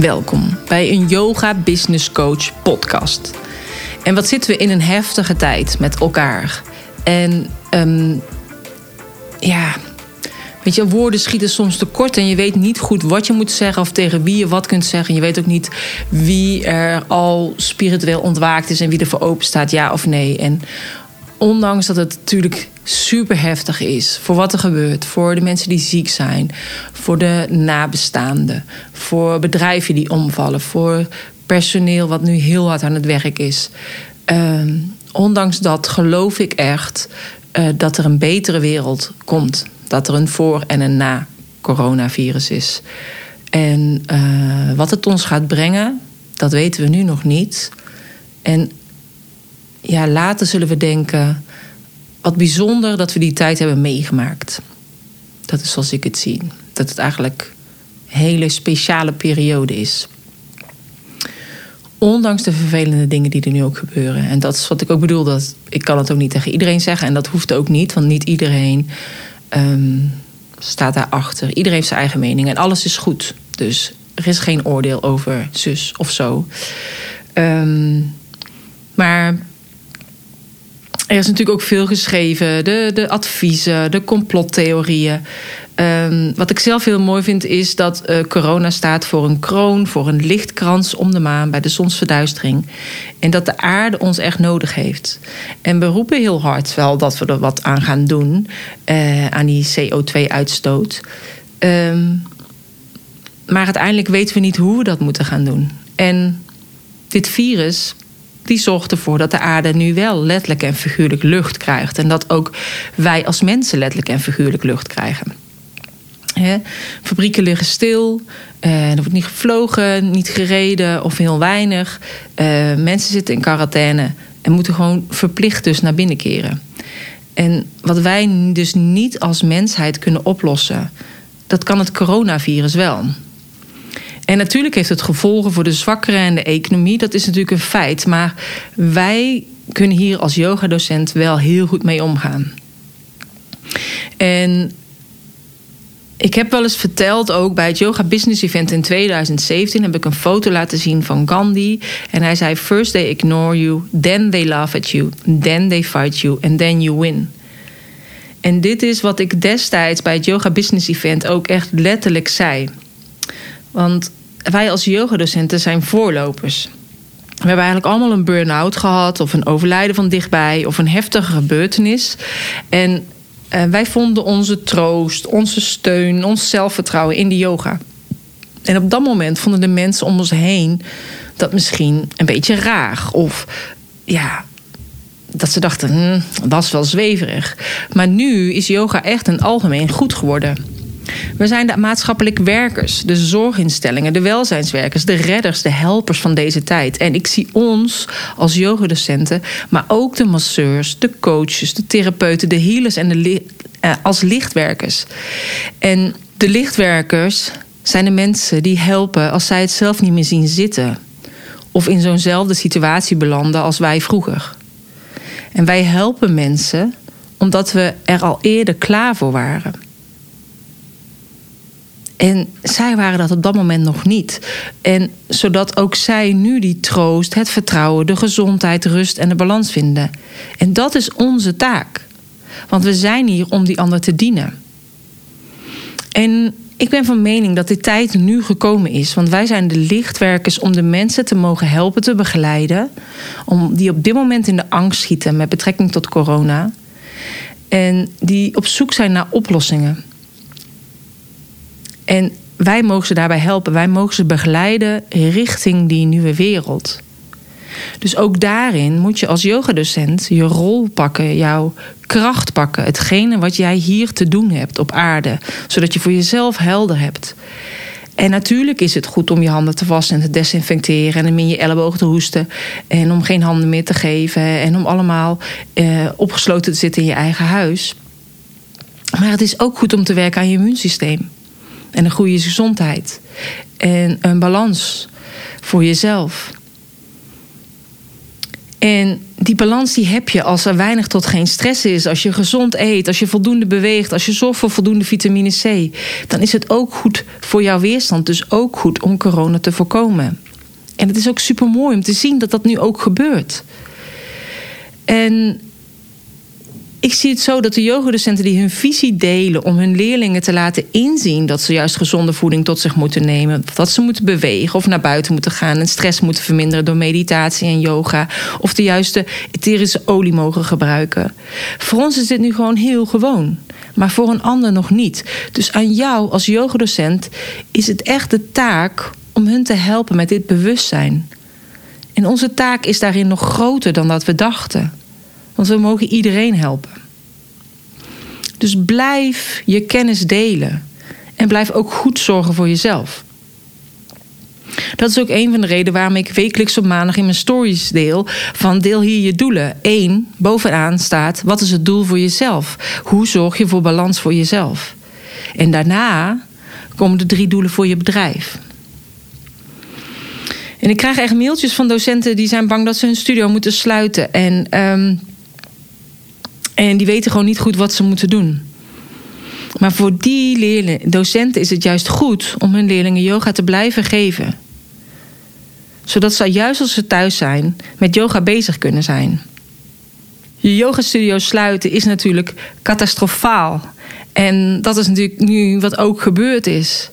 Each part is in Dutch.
Welkom bij een Yoga Business Coach podcast. En wat zitten we in een heftige tijd met elkaar. En ehm, ja, weet je, woorden schieten soms tekort en je weet niet goed wat je moet zeggen of tegen wie je wat kunt zeggen. Je weet ook niet wie er al spiritueel ontwaakt is en wie er voor open staat, ja of nee. En ondanks dat het natuurlijk super heftig is voor wat er gebeurt, voor de mensen die ziek zijn, voor de nabestaanden, voor bedrijven die omvallen, voor personeel wat nu heel hard aan het werk is. Ehm, ondanks dat geloof ik echt uh, dat er een betere wereld komt. Dat er een voor- en een na-coronavirus is. En uh, wat het ons gaat brengen, dat weten we nu nog niet. En ja, later zullen we denken: wat bijzonder dat we die tijd hebben meegemaakt. Dat is zoals ik het zie. Dat het eigenlijk een hele speciale periode is. Ondanks de vervelende dingen die er nu ook gebeuren. En dat is wat ik ook bedoel. Dat, ik kan het ook niet tegen iedereen zeggen. En dat hoeft ook niet. Want niet iedereen um, staat daarachter. Iedereen heeft zijn eigen mening. En alles is goed. Dus er is geen oordeel over zus of zo. Um, maar er is natuurlijk ook veel geschreven. De, de adviezen, de complottheorieën. Um, wat ik zelf heel mooi vind is dat uh, corona staat voor een kroon, voor een lichtkrans om de maan bij de zonsverduistering. En dat de aarde ons echt nodig heeft. En we roepen heel hard wel dat we er wat aan gaan doen, uh, aan die CO2-uitstoot. Um, maar uiteindelijk weten we niet hoe we dat moeten gaan doen. En dit virus die zorgt ervoor dat de aarde nu wel letterlijk en figuurlijk lucht krijgt. En dat ook wij als mensen letterlijk en figuurlijk lucht krijgen. Fabrieken liggen stil, uh, er wordt niet gevlogen, niet gereden of heel weinig. Uh, mensen zitten in quarantaine en moeten gewoon verplicht dus naar binnen keren. En wat wij dus niet als mensheid kunnen oplossen, dat kan het coronavirus wel. En natuurlijk heeft het gevolgen voor de zwakkeren en de economie. Dat is natuurlijk een feit. Maar wij kunnen hier als yogadocent wel heel goed mee omgaan. En ik heb wel eens verteld, ook bij het Yoga Business Event in 2017, heb ik een foto laten zien van Gandhi. En hij zei: First they ignore you, then they laugh at you, then they fight you, and then you win. En dit is wat ik destijds bij het Yoga Business Event ook echt letterlijk zei. Want wij als yogadocenten zijn voorlopers. We hebben eigenlijk allemaal een burn-out gehad, of een overlijden van dichtbij, of een heftige gebeurtenis. En uh, wij vonden onze troost, onze steun, ons zelfvertrouwen in de yoga. En op dat moment vonden de mensen om ons heen dat misschien een beetje raar. Of ja, dat ze dachten, hm, dat is wel zweverig. Maar nu is yoga echt een algemeen goed geworden. We zijn de maatschappelijk werkers, de zorginstellingen, de welzijnswerkers, de redders, de helpers van deze tijd. En ik zie ons als yogadocenten, maar ook de masseurs, de coaches, de therapeuten, de healers en de uh, als lichtwerkers. En de lichtwerkers zijn de mensen die helpen als zij het zelf niet meer zien zitten. Of in zo'nzelfde situatie belanden als wij vroeger. En wij helpen mensen omdat we er al eerder klaar voor waren. En zij waren dat op dat moment nog niet. En zodat ook zij nu die troost, het vertrouwen, de gezondheid, rust en de balans vinden. En dat is onze taak. Want we zijn hier om die ander te dienen. En ik ben van mening dat de tijd nu gekomen is. Want wij zijn de lichtwerkers om de mensen te mogen helpen te begeleiden. Om die op dit moment in de angst schieten met betrekking tot corona. En die op zoek zijn naar oplossingen. En wij mogen ze daarbij helpen. Wij mogen ze begeleiden richting die nieuwe wereld. Dus ook daarin moet je als yogadocent je rol pakken, jouw kracht pakken. Hetgene wat jij hier te doen hebt op aarde. Zodat je voor jezelf helder hebt. En natuurlijk is het goed om je handen te wassen en te desinfecteren. En om in je ellebogen te hoesten. En om geen handen meer te geven. En om allemaal eh, opgesloten te zitten in je eigen huis. Maar het is ook goed om te werken aan je immuunsysteem. En een goede gezondheid. En een balans voor jezelf. En die balans die heb je als er weinig tot geen stress is. Als je gezond eet, als je voldoende beweegt, als je zorgt voor voldoende vitamine C. Dan is het ook goed voor jouw weerstand. Dus ook goed om corona te voorkomen. En het is ook super mooi om te zien dat dat nu ook gebeurt. En ik zie het zo dat de yogadocenten die hun visie delen om hun leerlingen te laten inzien dat ze juist gezonde voeding tot zich moeten nemen, dat ze moeten bewegen of naar buiten moeten gaan en stress moeten verminderen door meditatie en yoga of de juiste etherische olie mogen gebruiken. Voor ons is dit nu gewoon heel gewoon, maar voor een ander nog niet. Dus aan jou als yogadocent is het echt de taak om hun te helpen met dit bewustzijn. En onze taak is daarin nog groter dan dat we dachten. Want we mogen iedereen helpen. Dus blijf je kennis delen. En blijf ook goed zorgen voor jezelf. Dat is ook een van de redenen waarom ik wekelijks op maandag in mijn stories deel. Van deel hier je doelen. Eén, bovenaan staat: wat is het doel voor jezelf? Hoe zorg je voor balans voor jezelf? En daarna komen de drie doelen voor je bedrijf. En ik krijg echt mailtjes van docenten die zijn bang dat ze hun studio moeten sluiten. En um, en die weten gewoon niet goed wat ze moeten doen. Maar voor die docenten is het juist goed om hun leerlingen yoga te blijven geven. Zodat ze juist als ze thuis zijn met yoga bezig kunnen zijn. Je yogastudio sluiten is natuurlijk catastrofaal. En dat is natuurlijk nu wat ook gebeurd is.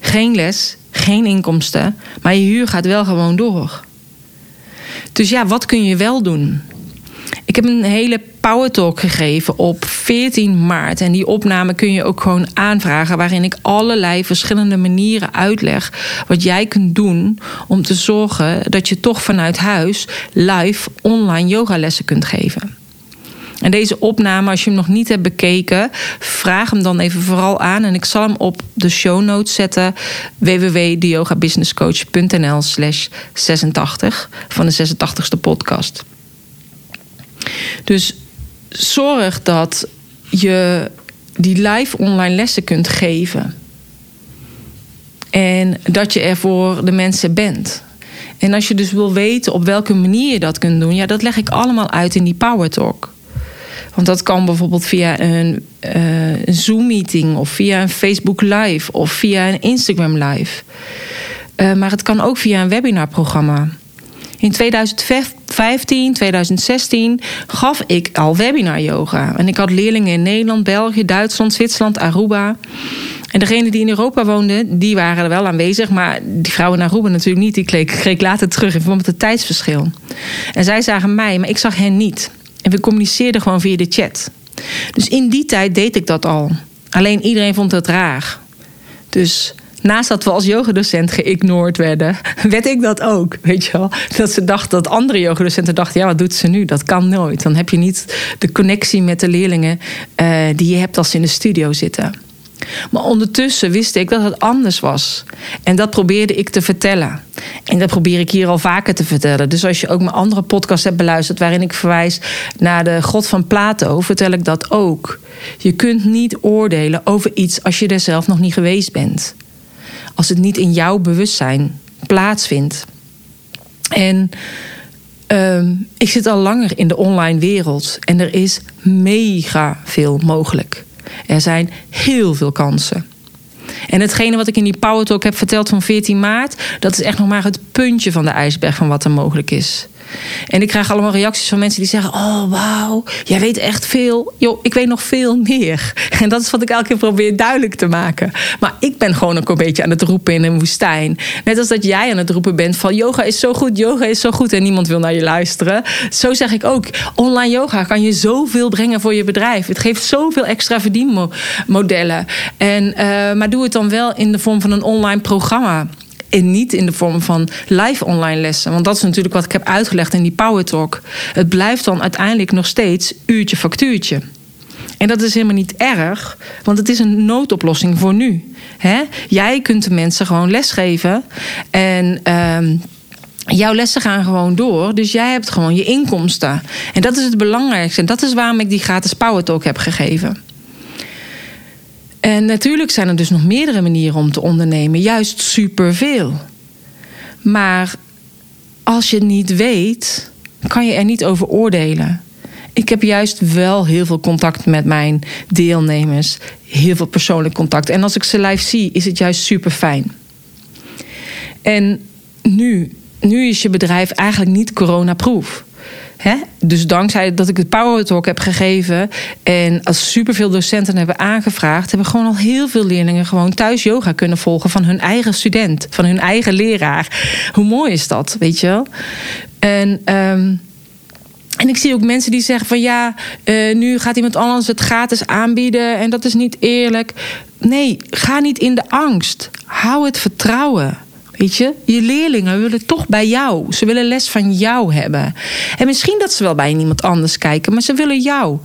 Geen les, geen inkomsten, maar je huur gaat wel gewoon door. Dus ja, wat kun je wel doen? Ik heb een hele Power Talk gegeven op 14 maart. En die opname kun je ook gewoon aanvragen. Waarin ik allerlei verschillende manieren uitleg. Wat jij kunt doen om te zorgen dat je toch vanuit huis live online yogalessen kunt geven. En deze opname, als je hem nog niet hebt bekeken, vraag hem dan even vooral aan. En ik zal hem op de show notes zetten: www.deyogabusinesscoach.nl slash 86 van de 86ste podcast. Dus zorg dat je die live online lessen kunt geven. En dat je er voor de mensen bent. En als je dus wil weten op welke manier je dat kunt doen, ja, dat leg ik allemaal uit in die Power Talk. Want dat kan bijvoorbeeld via een, een Zoom-meeting of via een Facebook Live of via een Instagram Live. Uh, maar het kan ook via een webinarprogramma. In 2015, 2016 gaf ik al webinar yoga. En ik had leerlingen in Nederland, België, Duitsland, Zwitserland, Aruba. En degenen die in Europa woonden, die waren er wel aanwezig. Maar die vrouwen in Aruba natuurlijk niet. Die kreeg later terug in verband met het tijdsverschil. En zij zagen mij, maar ik zag hen niet. En we communiceerden gewoon via de chat. Dus in die tijd deed ik dat al. Alleen iedereen vond het raar. Dus naast dat we als yogadocent geïgnoreerd werden, werd ik dat ook. Weet je wel? Dat ze dachten dat andere yogadocenten dachten: ja, wat doet ze nu? Dat kan nooit. Dan heb je niet de connectie met de leerlingen uh, die je hebt als ze in de studio zitten. Maar ondertussen wist ik dat het anders was. En dat probeerde ik te vertellen. En dat probeer ik hier al vaker te vertellen. Dus als je ook mijn andere podcast hebt beluisterd, waarin ik verwijs naar de God van Plato, vertel ik dat ook. Je kunt niet oordelen over iets als je er zelf nog niet geweest bent als het niet in jouw bewustzijn plaatsvindt. En uh, ik zit al langer in de online wereld en er is mega veel mogelijk. Er zijn heel veel kansen. En hetgene wat ik in die Power Talk heb verteld van 14 maart, dat is echt nog maar het puntje van de ijsberg van wat er mogelijk is. En ik krijg allemaal reacties van mensen die zeggen: Oh, wauw, jij weet echt veel. Joh, ik weet nog veel meer. En dat is wat ik elke keer probeer duidelijk te maken. Maar ik ben gewoon ook een beetje aan het roepen in een woestijn. Net als dat jij aan het roepen bent van yoga is zo goed, yoga is zo goed en niemand wil naar je luisteren. Zo zeg ik ook: online yoga kan je zoveel brengen voor je bedrijf. Het geeft zoveel extra verdienmodellen. En, uh, maar doe het dan wel in de vorm van een online programma. En niet in de vorm van live online lessen. Want dat is natuurlijk wat ik heb uitgelegd in die Power Talk. Het blijft dan uiteindelijk nog steeds uurtje factuurtje. En dat is helemaal niet erg, want het is een noodoplossing voor nu. Jij kunt de mensen gewoon lesgeven. En. Ehm, jouw lessen gaan gewoon door. Dus jij hebt gewoon je inkomsten. En dat is het belangrijkste. En dat is waarom ik die gratis Power Talk heb gegeven. En natuurlijk zijn er dus nog meerdere manieren om te ondernemen. Juist superveel. Maar als je het niet weet, kan je er niet over oordelen. Ik heb juist wel heel veel contact met mijn deelnemers. Heel veel persoonlijk contact. En als ik ze live zie, is het juist super fijn. En nu, nu is je bedrijf eigenlijk niet coronaproof. Hè? Dus dankzij dat ik het Power Talk heb gegeven en als superveel docenten hebben aangevraagd, hebben gewoon al heel veel leerlingen gewoon thuis yoga kunnen volgen van hun eigen student, van hun eigen leraar. Hoe mooi is dat, weet je wel? En ehm, en ik zie ook mensen die zeggen van ja, uh, nu gaat iemand anders het gratis aanbieden en dat is niet eerlijk. Nee, ga niet in de angst. Hou het vertrouwen. Je, je leerlingen willen toch bij jou. Ze willen les van jou hebben. En misschien dat ze wel bij iemand anders kijken, maar ze willen jou.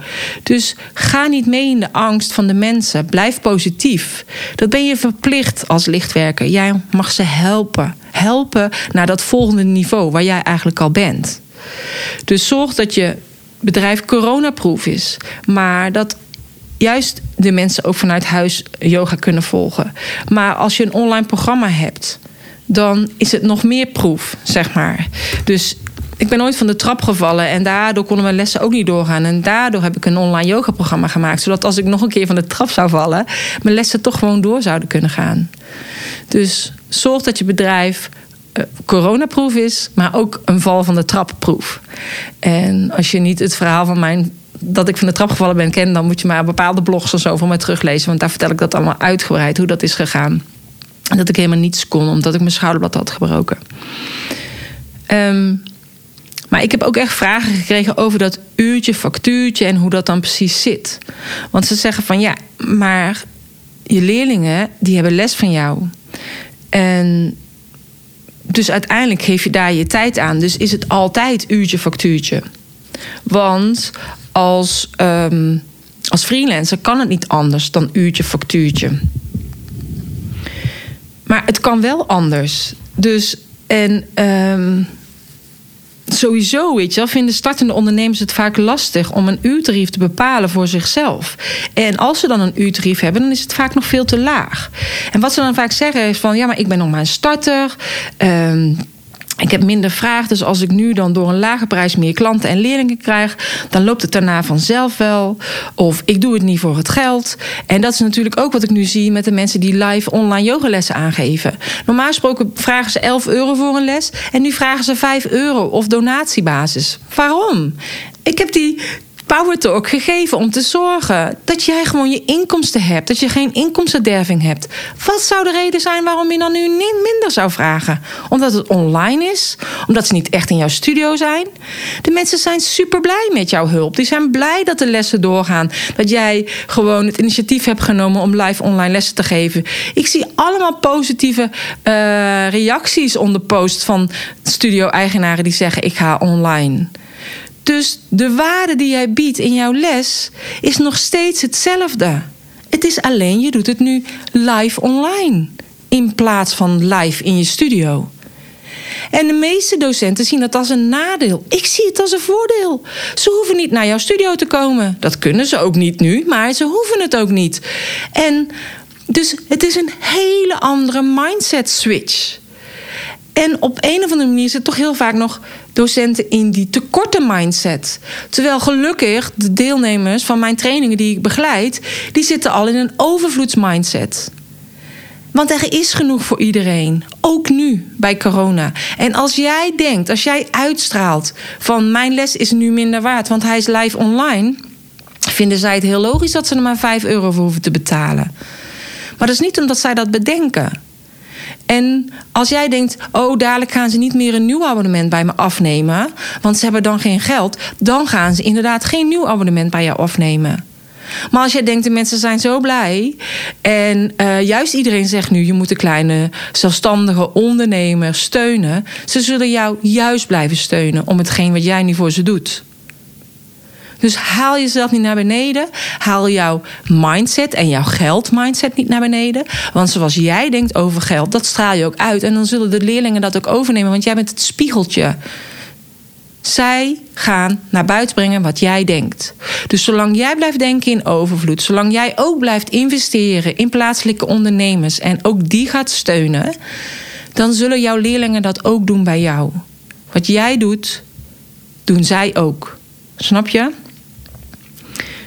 Dus ga niet mee in de angst van de mensen. Blijf positief. Dat ben je verplicht als lichtwerker. Jij mag ze helpen. Helpen naar dat volgende niveau waar jij eigenlijk al bent. Dus zorg dat je bedrijf coronaproof is. Maar dat juist de mensen ook vanuit huis yoga kunnen volgen. Maar als je een online programma hebt, dan is het nog meer proef, zeg maar. Dus ik ben nooit van de trap gevallen en daardoor konden mijn lessen ook niet doorgaan. En daardoor heb ik een online yoga programma gemaakt. Zodat als ik nog een keer van de trap zou vallen, mijn lessen toch gewoon door zouden kunnen gaan. Dus zorg dat je bedrijf uh, coronaproof is, maar ook een val van de trapproef. En als je niet het verhaal van mijn dat ik van de trap gevallen ben kent, dan moet je maar bepaalde blogs of zo van mij teruglezen. Want daar vertel ik dat allemaal uitgebreid hoe dat is gegaan. Dat ik helemaal niets kon, omdat ik mijn schouderblad had gebroken. Um, maar ik heb ook echt vragen gekregen over dat uurtje, factuurtje en hoe dat dan precies zit. Want ze zeggen van ja, maar je leerlingen die hebben les van jou. En dus uiteindelijk geef je daar je tijd aan. Dus is het altijd uurtje, factuurtje. Want als, um, als freelancer kan het niet anders dan uurtje, factuurtje. Maar het kan wel anders. Dus en um, sowieso, weet je vinden startende ondernemers het vaak lastig om een uurtarief te bepalen voor zichzelf. En als ze dan een uurtarief hebben, dan is het vaak nog veel te laag. En wat ze dan vaak zeggen is van, ja, maar ik ben nog maar een starter. Um, ik heb minder vraag, dus als ik nu dan door een lage prijs meer klanten en leerlingen krijg, dan loopt het daarna vanzelf wel. Of ik doe het niet voor het geld. En dat is natuurlijk ook wat ik nu zie met de mensen die live online yogalessen aangeven. Normaal gesproken vragen ze 11 euro voor een les en nu vragen ze 5 euro of donatiebasis. Waarom? Ik heb die Power Talk gegeven om te zorgen dat jij gewoon je inkomsten hebt. Dat je geen inkomstenderving hebt. Wat zou de reden zijn waarom je dan nu niet minder zou vragen? Omdat het online is? Omdat ze niet echt in jouw studio zijn? De mensen zijn super blij met jouw hulp. Die zijn blij dat de lessen doorgaan. Dat jij gewoon het initiatief hebt genomen om live online lessen te geven. Ik zie allemaal positieve uh, reacties onder post van studio-eigenaren die zeggen: Ik ga online. Dus de waarde die jij biedt in jouw les is nog steeds hetzelfde. Het is alleen, je doet het nu live online. In plaats van live in je studio. En de meeste docenten zien dat als een nadeel. Ik zie het als een voordeel. Ze hoeven niet naar jouw studio te komen. Dat kunnen ze ook niet nu, maar ze hoeven het ook niet. En dus het is een hele andere mindset switch. En op een of andere manier zit toch heel vaak nog docenten in die tekorte mindset. Terwijl gelukkig de deelnemers van mijn trainingen die ik begeleid, die zitten al in een overvloedsmindset. Want er is genoeg voor iedereen, ook nu bij corona. En als jij denkt, als jij uitstraalt van mijn les is nu minder waard, want hij is live online, vinden zij het heel logisch dat ze er maar 5 euro voor hoeven te betalen. Maar dat is niet omdat zij dat bedenken. En als jij denkt, oh, dadelijk gaan ze niet meer een nieuw abonnement bij me afnemen, want ze hebben dan geen geld, dan gaan ze inderdaad geen nieuw abonnement bij jou afnemen. Maar als jij denkt, de mensen zijn zo blij. En uh, juist iedereen zegt nu, je moet de kleine zelfstandige ondernemer steunen. Ze zullen jou juist blijven steunen om hetgeen wat jij nu voor ze doet. Dus haal jezelf niet naar beneden. Haal jouw mindset en jouw geldmindset niet naar beneden. Want zoals jij denkt over geld, dat straal je ook uit. En dan zullen de leerlingen dat ook overnemen, want jij bent het spiegeltje. Zij gaan naar buiten brengen wat jij denkt. Dus zolang jij blijft denken in overvloed, zolang jij ook blijft investeren in plaatselijke ondernemers en ook die gaat steunen, dan zullen jouw leerlingen dat ook doen bij jou. Wat jij doet, doen zij ook. Snap je?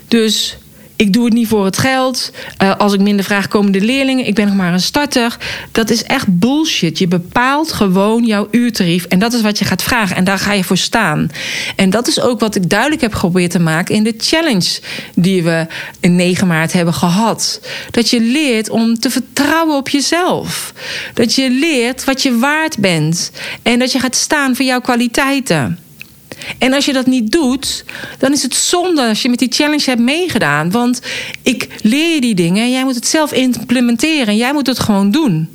Dus ik doe het niet voor het geld. Uh, als ik minder vraag, komen de leerlingen. Ik ben nog maar een starter. Dat is echt bullshit. Je bepaalt gewoon jouw uurtarief. En dat is wat je gaat vragen. En daar ga je voor staan. En dat is ook wat ik duidelijk heb geprobeerd te maken in de challenge die we in 9 maart hebben gehad. Dat je leert om te vertrouwen op jezelf. Dat je leert wat je waard bent. En dat je gaat staan voor jouw kwaliteiten. En als je dat niet doet, dan is het zonde als je met die challenge hebt meegedaan. Want ik leer je die dingen en jij moet het zelf implementeren. En jij moet het gewoon doen.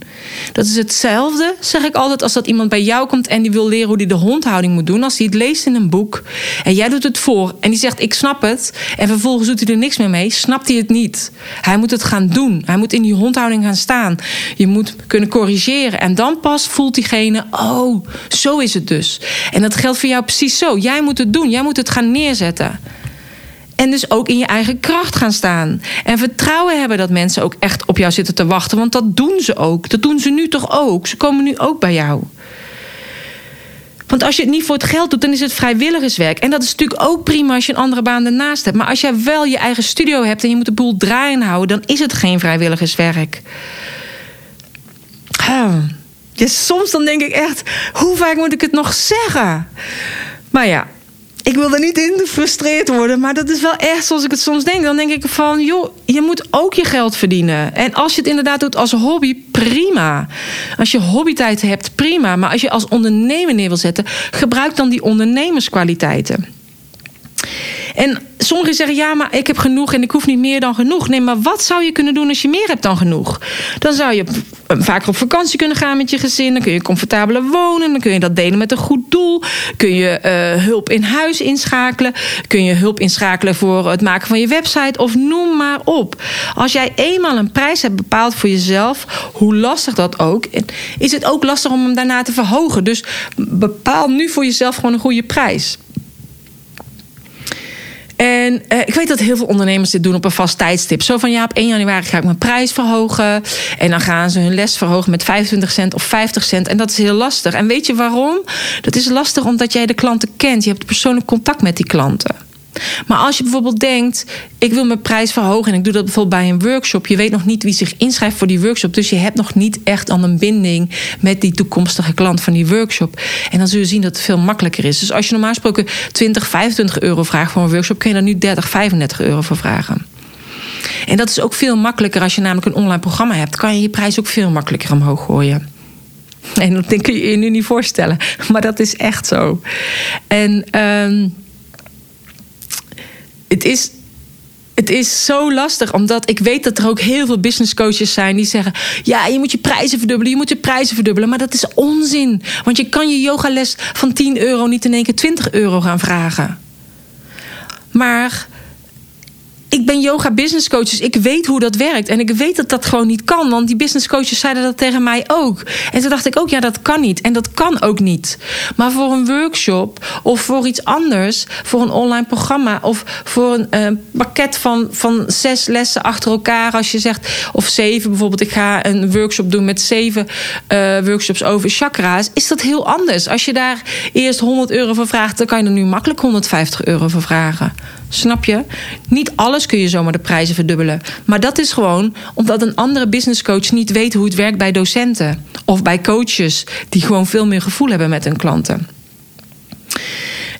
Dat is hetzelfde, zeg ik altijd, als dat iemand bij jou komt en die wil leren hoe hij de hondhouding moet doen. Als hij het leest in een boek en jij doet het voor en die zegt: Ik snap het. En vervolgens doet hij er niks meer mee, snapt hij het niet. Hij moet het gaan doen. Hij moet in die hondhouding gaan staan. Je moet kunnen corrigeren. En dan pas voelt diegene: Oh, zo is het dus. En dat geldt voor jou precies zo. Jij moet het doen. Jij moet het gaan neerzetten. En dus ook in je eigen kracht gaan staan. En vertrouwen hebben dat mensen ook echt op jou zitten te wachten. Want dat doen ze ook. Dat doen ze nu toch ook. Ze komen nu ook bij jou. Want als je het niet voor het geld doet, dan is het vrijwilligerswerk. En dat is natuurlijk ook prima als je een andere baan ernaast hebt. Maar als jij wel je eigen studio hebt en je moet de boel draaien houden, dan is het geen vrijwilligerswerk. Ja, soms dan denk ik echt, hoe vaak moet ik het nog zeggen? Maar ja, ik wil er niet in gefrustreerd worden, maar dat is wel echt zoals ik het soms denk. Dan denk ik van, joh, je moet ook je geld verdienen. En als je het inderdaad doet als hobby, prima. Als je hobbytijd hebt, prima. Maar als je als ondernemer neer wil zetten, gebruik dan die ondernemerskwaliteiten. En sommigen zeggen ja, maar ik heb genoeg en ik hoef niet meer dan genoeg. Nee, maar wat zou je kunnen doen als je meer hebt dan genoeg? Dan zou je vaker op vakantie kunnen gaan met je gezin. Dan kun je comfortabeler wonen. Dan kun je dat delen met een goed doel. Kun je uh, hulp in huis inschakelen. Kun je hulp inschakelen voor het maken van je website. Of noem maar op. Als jij eenmaal een prijs hebt bepaald voor jezelf, hoe lastig dat ook, is het ook lastig om hem daarna te verhogen. Dus bepaal nu voor jezelf gewoon een goede prijs. En uh, ik weet dat heel veel ondernemers dit doen op een vast tijdstip. Zo van ja, op 1 januari ga ik mijn prijs verhogen. En dan gaan ze hun les verhogen met 25 cent of 50 cent. En dat is heel lastig. En weet je waarom? Dat is lastig omdat jij de klanten kent. Je hebt persoonlijk contact met die klanten. Maar als je bijvoorbeeld denkt, ik wil mijn prijs verhogen en ik doe dat bijvoorbeeld bij een workshop, je weet nog niet wie zich inschrijft voor die workshop, dus je hebt nog niet echt al een binding met die toekomstige klant van die workshop. En dan zul je zien dat het veel makkelijker is. Dus als je normaal gesproken 20, 25 euro vraagt voor een workshop, kun je daar nu 30, 35 euro voor vragen. En dat is ook veel makkelijker als je namelijk een online programma hebt. Kan je je prijs ook veel makkelijker omhoog gooien. En dat kun je je nu niet voorstellen. Maar dat is echt zo. En um, het is het is zo lastig, omdat ik weet dat er ook heel veel business coaches zijn die zeggen: Ja, je moet je prijzen verdubbelen, je moet je prijzen verdubbelen. Maar dat is onzin, want je kan je yogales van 10 euro niet in één keer 20 euro gaan vragen. Maar ik ben yoga business coach, dus ik weet hoe dat werkt. En ik weet dat dat gewoon niet kan, want die business coaches zeiden dat tegen mij ook. En toen dacht ik ook, ja, dat kan niet. En dat kan ook niet. Maar voor een workshop of voor iets anders, voor een online programma of voor een uh, pakket van, van zes lessen achter elkaar, als je zegt, of zeven bijvoorbeeld, ik ga een workshop doen met zeven uh, workshops over chakra's, is dat heel anders. Als je daar eerst 100 euro voor vraagt, dan kan je er nu makkelijk 150 euro voor vragen. Snap je? Niet alles kun je zomaar de prijzen verdubbelen. Maar dat is gewoon omdat een andere business coach niet weet hoe het werkt bij docenten. Of bij coaches die gewoon veel meer gevoel hebben met hun klanten.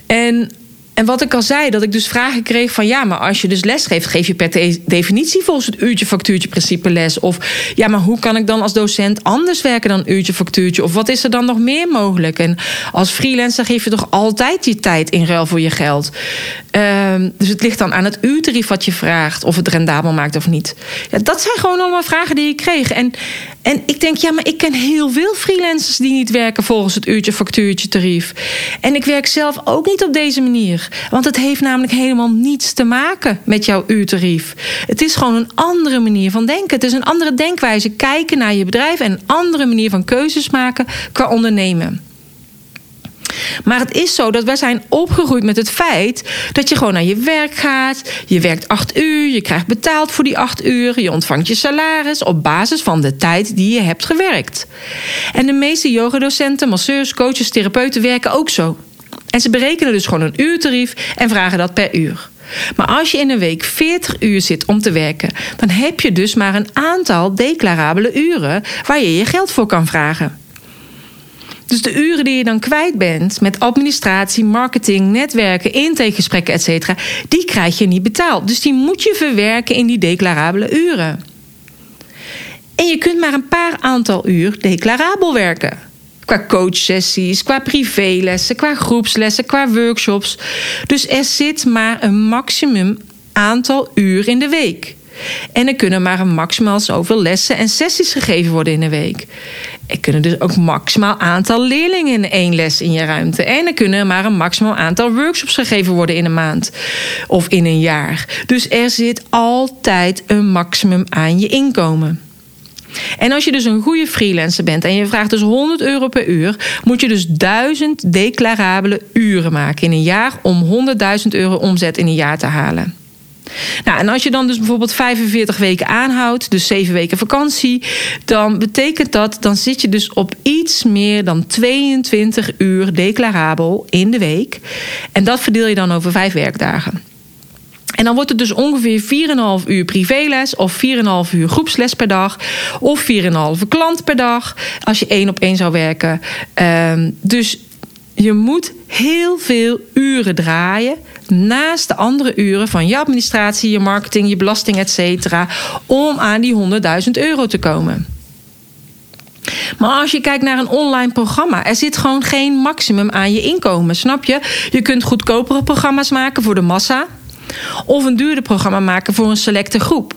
En en wat ik al zei, dat ik dus vragen kreeg van ja, maar als je dus les geeft, geef je per definitie volgens het uurtje factuurtje principe les. Of ja, maar hoe kan ik dan als docent anders werken dan uurtje factuurtje? Of wat is er dan nog meer mogelijk? En als freelancer geef je toch altijd je tijd in ruil voor je geld. Ehm, dus het ligt dan aan het uurtarief wat je vraagt, of het rendabel maakt of niet. Ja, dat zijn gewoon allemaal vragen die ik kreeg. En, en ik denk, ja, maar ik ken heel veel freelancers die niet werken volgens het uurtje, factuurtje, tarief. En ik werk zelf ook niet op deze manier. Want het heeft namelijk helemaal niets te maken met jouw uurtarief. Het is gewoon een andere manier van denken. Het is een andere denkwijze. Kijken naar je bedrijf en een andere manier van keuzes maken qua ondernemen. Maar het is zo dat wij zijn opgegroeid met het feit dat je gewoon naar je werk gaat. Je werkt acht uur, je krijgt betaald voor die acht uur. Je ontvangt je salaris op basis van de tijd die je hebt gewerkt. En de meeste yogadocenten, masseurs, coaches, therapeuten werken ook zo. En ze berekenen dus gewoon een uurtarief en vragen dat per uur. Maar als je in een week 40 uur zit om te werken, dan heb je dus maar een aantal declarabele uren waar je je geld voor kan vragen. Dus de uren die je dan kwijt bent met administratie, marketing, netwerken, intakegesprekken, etc., die krijg je niet betaald. Dus die moet je verwerken in die declarabele uren. En je kunt maar een paar aantal uur declarabel werken. Qua coachsessies, qua privélessen, qua groepslessen, qua workshops. Dus er zit maar een maximum aantal uur in de week. En er kunnen maar een maximaal zoveel lessen en sessies gegeven worden in een week. Er kunnen dus ook maximaal aantal leerlingen in één les in je ruimte. En er kunnen maar een maximaal aantal workshops gegeven worden in een maand of in een jaar. Dus er zit altijd een maximum aan je inkomen. En als je dus een goede freelancer bent en je vraagt dus 100 euro per uur, moet je dus 1000 declarabele uren maken in een jaar om 100.000 euro omzet in een jaar te halen. Nou, en als je dan dus bijvoorbeeld 45 weken aanhoudt, dus 7 weken vakantie, dan betekent dat, dan zit je dus op iets meer dan 22 uur declarabel in de week. En dat verdeel je dan over 5 werkdagen. En dan wordt het dus ongeveer 4,5 uur privéles of 4,5 uur groepsles per dag of 4,5 klant per dag als je één op één zou werken. Ehm, dus je moet heel veel uren draaien naast de andere uren van je administratie, je marketing, je belasting, etc. om aan die 100.000 euro te komen. Maar als je kijkt naar een online programma, er zit gewoon geen maximum aan je inkomen, snap je? Je kunt goedkopere programma's maken voor de massa of een duurder programma maken voor een selecte groep.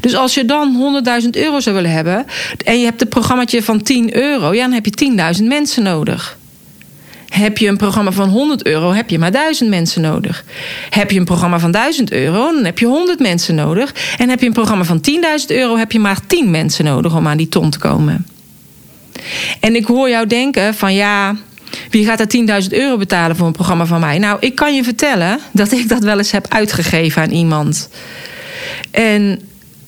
Dus als je dan 100.000 euro zou willen hebben en je hebt een programmaatje van 10 euro, ja, dan heb je 10.000 mensen nodig. Heb je een programma van 100 euro, heb je maar 1000 mensen nodig. Heb je een programma van 1000 euro, dan heb je 100 mensen nodig. En heb je een programma van 10.000 euro, heb je maar 10 mensen nodig om aan die ton te komen. En ik hoor jou denken van ja, wie gaat er 10.000 euro betalen voor een programma van mij? Nou, ik kan je vertellen dat ik dat wel eens heb uitgegeven aan iemand. En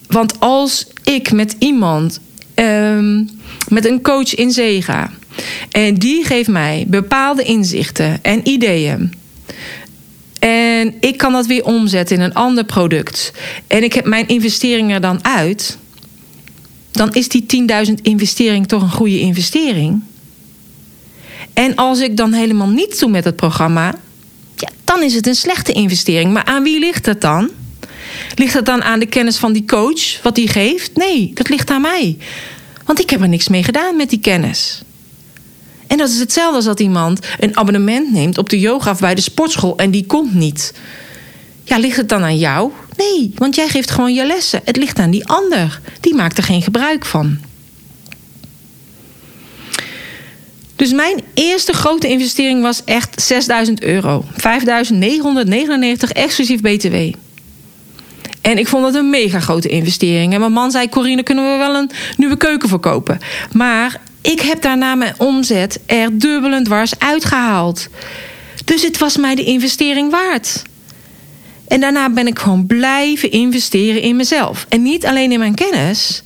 want als ik met iemand, um, met een coach in zee ga en die geeft mij bepaalde inzichten en ideeën. En ik kan dat weer omzetten in een ander product. En ik heb mijn investering er dan uit. Dan is die 10.000 investering toch een goede investering. En als ik dan helemaal niets doe met het programma, ja, dan is het een slechte investering. Maar aan wie ligt het dan? Ligt het dan aan de kennis van die coach, wat die geeft? Nee, dat ligt aan mij. Want ik heb er niks mee gedaan met die kennis. En dat is hetzelfde als dat iemand een abonnement neemt op de yoga of bij de sportschool en die komt niet. Ja, ligt het dan aan jou? Nee, want jij geeft gewoon je lessen. Het ligt aan die ander. Die maakt er geen gebruik van. Dus mijn eerste grote investering was echt 6000 euro. 5999 exclusief BTW. En ik vond dat een mega grote investering. En mijn man zei: Corine, kunnen we wel een nieuwe keuken verkopen? Maar ik heb daarna mijn omzet er dubbel dwars uitgehaald. Dus het was mij de investering waard. En daarna ben ik gewoon blijven investeren in mezelf. En niet alleen in mijn kennis.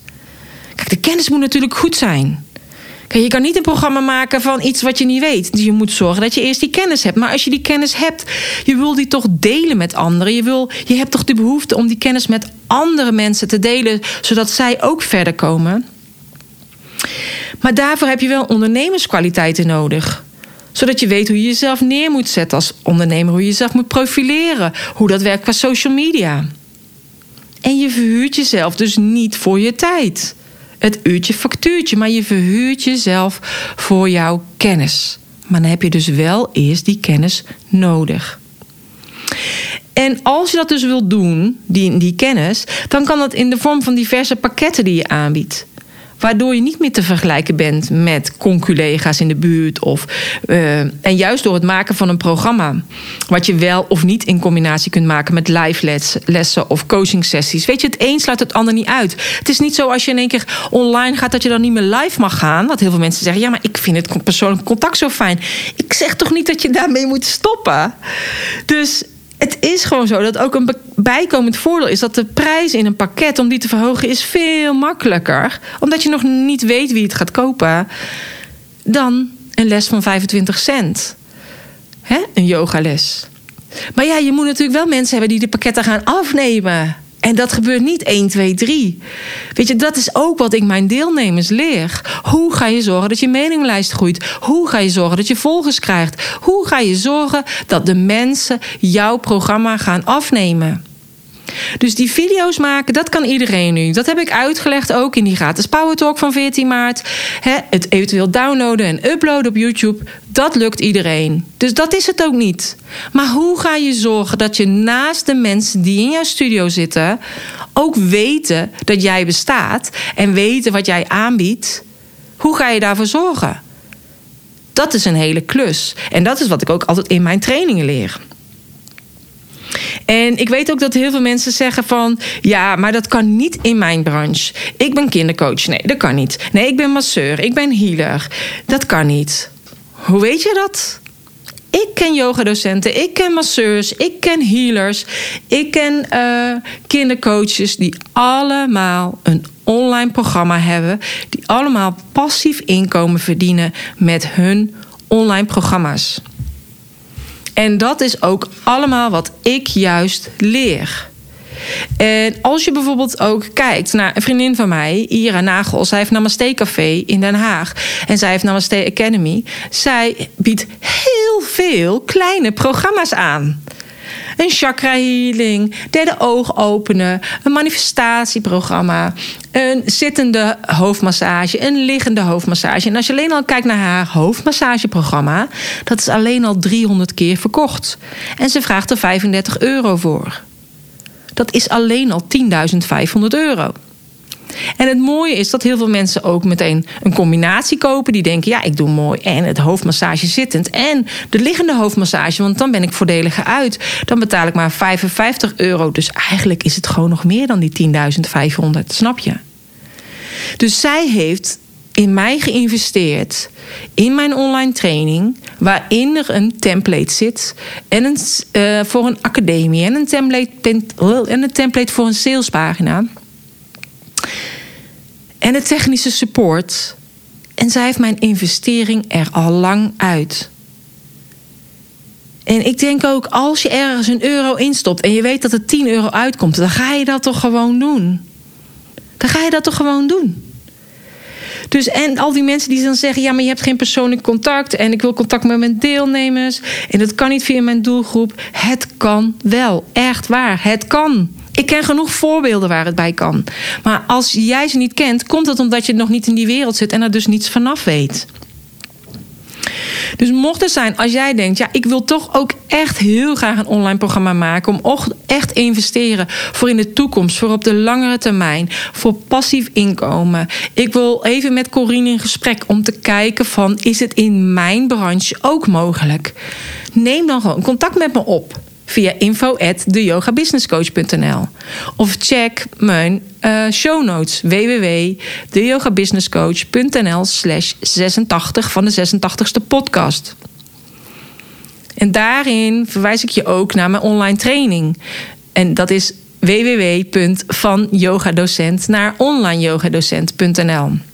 Kijk, de kennis moet natuurlijk goed zijn. Kijk, je kan niet een programma maken van iets wat je niet weet. Dus je moet zorgen dat je eerst die kennis hebt. Maar als je die kennis hebt, je wil die toch delen met anderen. Je, wil, je hebt toch de behoefte om die kennis met andere mensen te delen, zodat zij ook verder komen. Maar daarvoor heb je wel ondernemerskwaliteiten nodig zodat je weet hoe je jezelf neer moet zetten als ondernemer, hoe je jezelf moet profileren, hoe dat werkt qua social media. En je verhuurt jezelf dus niet voor je tijd. Het uurtje factuurtje, maar je verhuurt jezelf voor jouw kennis. Maar dan heb je dus wel eerst die kennis nodig. En als je dat dus wilt doen, die, die kennis, dan kan dat in de vorm van diverse pakketten die je aanbiedt. Waardoor je niet meer te vergelijken bent met conculega's in de buurt. Of, uh, en juist door het maken van een programma. Wat je wel of niet in combinatie kunt maken met live lessen of coaching sessies. Weet je, het een sluit het ander niet uit. Het is niet zo als je in één keer online gaat dat je dan niet meer live mag gaan. Wat heel veel mensen zeggen. Ja, maar ik vind het persoonlijk contact zo fijn. Ik zeg toch niet dat je daarmee moet stoppen. Dus het is gewoon zo dat ook een bijkomend voordeel is dat de prijs in een pakket om die te verhogen is veel makkelijker. Omdat je nog niet weet wie het gaat kopen. Dan een les van 25 cent. Hè? Een yogales. Maar ja, je moet natuurlijk wel mensen hebben die de pakketten gaan afnemen. En dat gebeurt niet 1, 2, 3. Weet je, dat is ook wat ik mijn deelnemers leer. Hoe ga je zorgen dat je meninglijst groeit? Hoe ga je zorgen dat je volgers krijgt? Hoe ga je zorgen dat de mensen jouw programma gaan afnemen? Dus die video's maken, dat kan iedereen nu. Dat heb ik uitgelegd ook in die gratis Power Talk van 14 maart. het eventueel downloaden en uploaden op YouTube, dat lukt iedereen. Dus dat is het ook niet. Maar hoe ga je zorgen dat je naast de mensen die in jouw studio zitten ook weten dat jij bestaat en weten wat jij aanbiedt? Hoe ga je daarvoor zorgen? Dat is een hele klus. En dat is wat ik ook altijd in mijn trainingen leer. En ik weet ook dat heel veel mensen zeggen van... ja, maar dat kan niet in mijn branche. Ik ben kindercoach. Nee, dat kan niet. Nee, ik ben masseur. Ik ben healer. Dat kan niet. Hoe weet je dat? Ik ken yogadocenten, ik ken masseurs, ik ken healers, ik ken uh, kindercoaches die allemaal een online programma hebben, die allemaal passief inkomen verdienen met hun online programma's. En dat is ook allemaal wat ik juist leer. En als je bijvoorbeeld ook kijkt naar een vriendin van mij, Ira Nagel, zij heeft Namaste Café in Den Haag en zij heeft Namaste Academy. Zij biedt heel veel kleine programma's aan een chakra healing, derde oog openen, een manifestatieprogramma, een zittende hoofdmassage, een liggende hoofdmassage. En als je alleen al kijkt naar haar hoofdmassageprogramma, dat is alleen al 300 keer verkocht. En ze vraagt er 35 euro voor. Dat is alleen al 10.500 euro. En het mooie is dat heel veel mensen ook meteen een combinatie kopen. Die denken, ja, ik doe mooi en het hoofdmassage zittend en de liggende hoofdmassage. Want dan ben ik voordeliger uit. Dan betaal ik maar 55 euro. Dus eigenlijk is het gewoon nog meer dan die 10.500. Snap je? Dus zij heeft in mij geïnvesteerd in mijn online training, waarin er een template zit en een, uh, voor een academie en een template, en een template voor een salespagina en de technische support. En zij heeft mijn investering er al lang uit. En ik denk ook, als je ergens een euro instopt en je weet dat er 10 euro uitkomt, dan ga je dat toch gewoon doen. Dan ga je dat toch gewoon doen. Dus en al die mensen die dan zeggen: ja, maar je hebt geen persoonlijk contact en ik wil contact met mijn deelnemers en dat kan niet via mijn doelgroep. Het kan wel, echt waar, het kan. Ik ken genoeg voorbeelden waar het bij kan. Maar als jij ze niet kent, komt het omdat je nog niet in die wereld zit en er dus niets vanaf weet. Dus mocht het zijn, als jij denkt, ja, ik wil toch ook echt heel graag een online programma maken. Om echt investeren voor in de toekomst, voor op de langere termijn, voor passief inkomen. Ik wil even met Corine in gesprek om te kijken van, is het in mijn branche ook mogelijk? Neem dan gewoon contact met me op via info at Of check mijn uh, show notes www.deyogabusinesscoach.nl slash 86 van de 86ste podcast. En daarin verwijs ik je ook naar mijn online training. En dat is www.vanyogadocent naar onlineyogadocent.nl.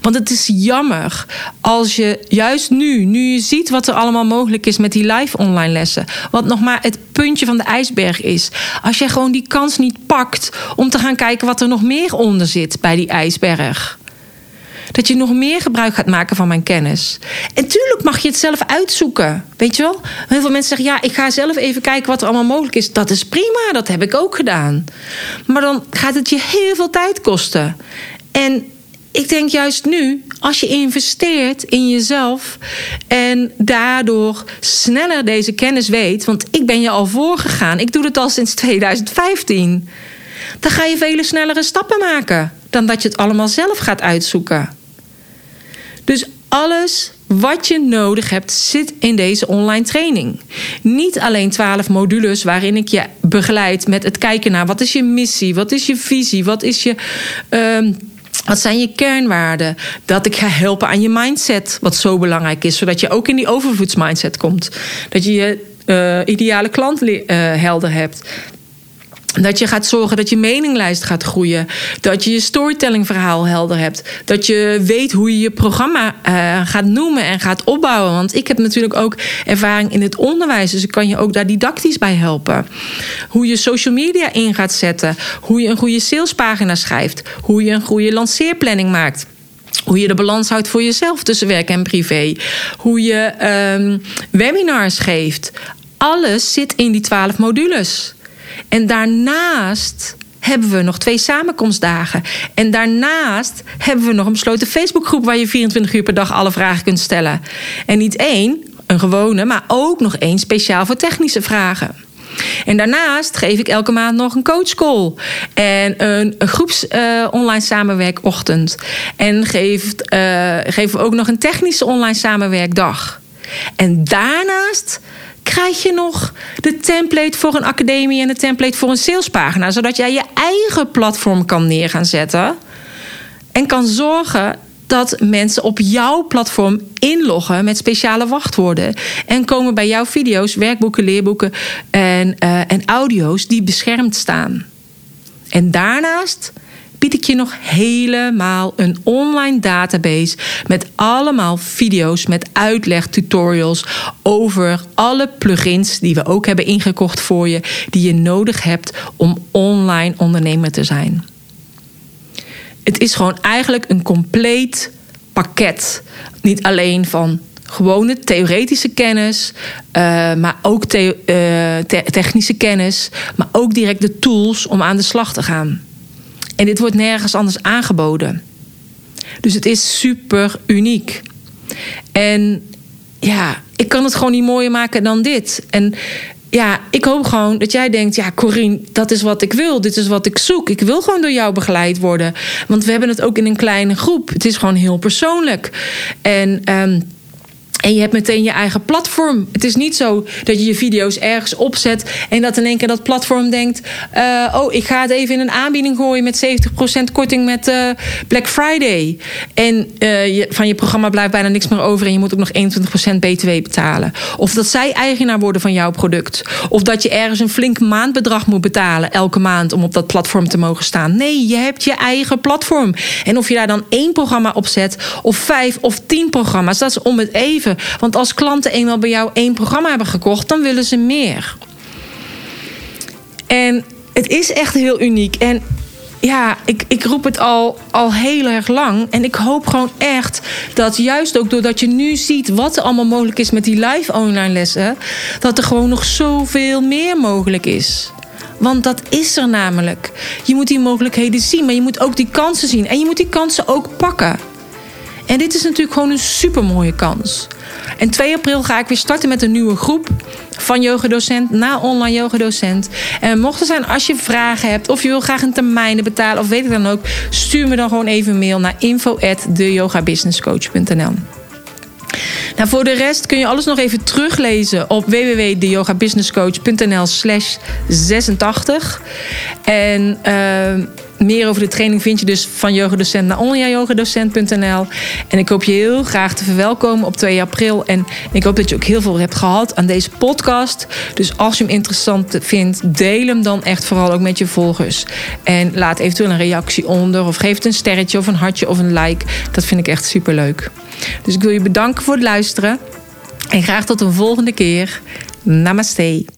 Want het is jammer als je juist nu, nu je ziet wat er allemaal mogelijk is met die live online lessen, wat nog maar het puntje van de ijsberg is, als je gewoon die kans niet pakt om te gaan kijken wat er nog meer onder zit bij die ijsberg. Dat je nog meer gebruik gaat maken van mijn kennis. En tuurlijk mag je het zelf uitzoeken. Weet je wel? Heel veel mensen zeggen: ja, ik ga zelf even kijken wat er allemaal mogelijk is. Dat is prima, dat heb ik ook gedaan. Maar dan gaat het je heel veel tijd kosten. En ik denk juist nu, als je investeert in jezelf en daardoor sneller deze kennis weet, want ik ben je al voorgegaan, ik doe het al sinds 2015, dan ga je vele snellere stappen maken dan dat je het allemaal zelf gaat uitzoeken. Dus alles wat je nodig hebt zit in deze online training. Niet alleen 12 modules waarin ik je begeleid met het kijken naar wat is je missie, wat is je visie, wat is je. Uh, wat zijn je kernwaarden? Dat ik ga helpen aan je mindset, wat zo belangrijk is, zodat je ook in die overvloedsmindset komt. Dat je je uh, ideale klant uh, helder hebt. Dat je gaat zorgen dat je meninglijst gaat groeien. Dat je je storytellingverhaal helder hebt. Dat je weet hoe je je programma uh, gaat noemen en gaat opbouwen. Want ik heb natuurlijk ook ervaring in het onderwijs. Dus ik kan je ook daar didactisch bij helpen. Hoe je social media in gaat zetten. Hoe je een goede salespagina schrijft. Hoe je een goede lanceerplanning maakt. Hoe je de balans houdt voor jezelf tussen werk en privé. Hoe je um, webinars geeft. Alles zit in die twaalf modules. En daarnaast hebben we nog twee samenkomstdagen. En daarnaast hebben we nog een besloten Facebookgroep waar je 24 uur per dag alle vragen kunt stellen. En niet één, een gewone, maar ook nog één speciaal voor technische vragen. En daarnaast geef ik elke maand nog een coachcall. En een, groeps uh, online samenwerkochtend. En geef, uh, geven we ook nog een technische online samenwerkdag. En daarnaast krijg je nog de template voor een academie en de template voor een salespagina. Zodat jij je eigen platform kan neer gaan zetten. En kan zorgen dat mensen op jouw platform inloggen met speciale wachtwoorden. En komen bij jouw video's, werkboeken, leerboeken en, uh, en audio's die beschermd staan. En daarnaast bied ik je nog helemaal een online database met allemaal video's met uitleg, tutorials over alle plugins die we ook hebben ingekocht voor je, die je nodig hebt om online ondernemer te zijn. Het is gewoon eigenlijk een compleet pakket. Niet alleen van gewone theoretische kennis, uh, maar ook te technische kennis, maar ook direct de tools om aan de slag te gaan. En dit wordt nergens anders aangeboden. Dus het is super uniek. En ja, ik kan het gewoon niet mooier maken dan dit. En ja, ik hoop gewoon dat jij denkt: ja, Corine, dat is wat ik wil. Dit is wat ik zoek. Ik wil gewoon door jou begeleid worden. Want we hebben het ook in een kleine groep. Het is gewoon heel persoonlijk. En. Um, en je hebt meteen je eigen platform. Het is niet zo dat je je video's ergens opzet en dat in één keer dat platform denkt: uh, Oh, ik ga het even in een aanbieding gooien met 70% korting met uh, Black Friday. En je, van je programma blijft bijna niks meer over en je moet ook nog 21% BTW betalen. Of dat zij eigenaar worden van jouw product. Of dat je ergens een flink maandbedrag moet betalen elke maand om op dat platform te mogen staan. Nee, je hebt je eigen platform. En of je daar dan één programma op zet, of vijf of tien programma's, dat is om het even. Want als klanten eenmaal bij jou één programma hebben gekocht, dan willen ze meer. En het is echt heel uniek. En ja, ik, ik roep het al, al heel erg lang. En ik hoop gewoon echt dat juist ook doordat je nu ziet wat er allemaal mogelijk is met die live online lessen, dat er gewoon nog zoveel meer mogelijk is. Want dat is er namelijk. Je moet die mogelijkheden zien, maar je moet ook die kansen zien. En je moet die kansen ook pakken. En dit is natuurlijk gewoon een super mooie kans. En 2 april ga ik weer starten met een nieuwe groep. Van yogadocent naar online yogadocent. En mocht er zijn, als je vragen hebt of je wil graag een termijnen betalen of weet ik dan ook, stuur me dan gewoon even een mail naar info@deyogabusinesscoach.nl. Nou, voor de rest kun je alles nog even teruglezen op www.deyogabusinesscoach.nl slash 86. En uh, meer over de training vind je dus van yogadocent naar onlineyogadocent.nl. En ik hoop je heel graag te verwelkomen op 2 april. En ik hoop dat je ook heel veel hebt gehad aan deze podcast. Dus als je hem interessant vindt, deel hem dan echt vooral ook met je volgers. En laat eventueel een reactie onder. Of geef het een sterretje of een hartje of een like. Dat vind ik echt super leuk. Dus ik wil je bedanken voor het luisteren. En graag tot een volgende keer. Namaste.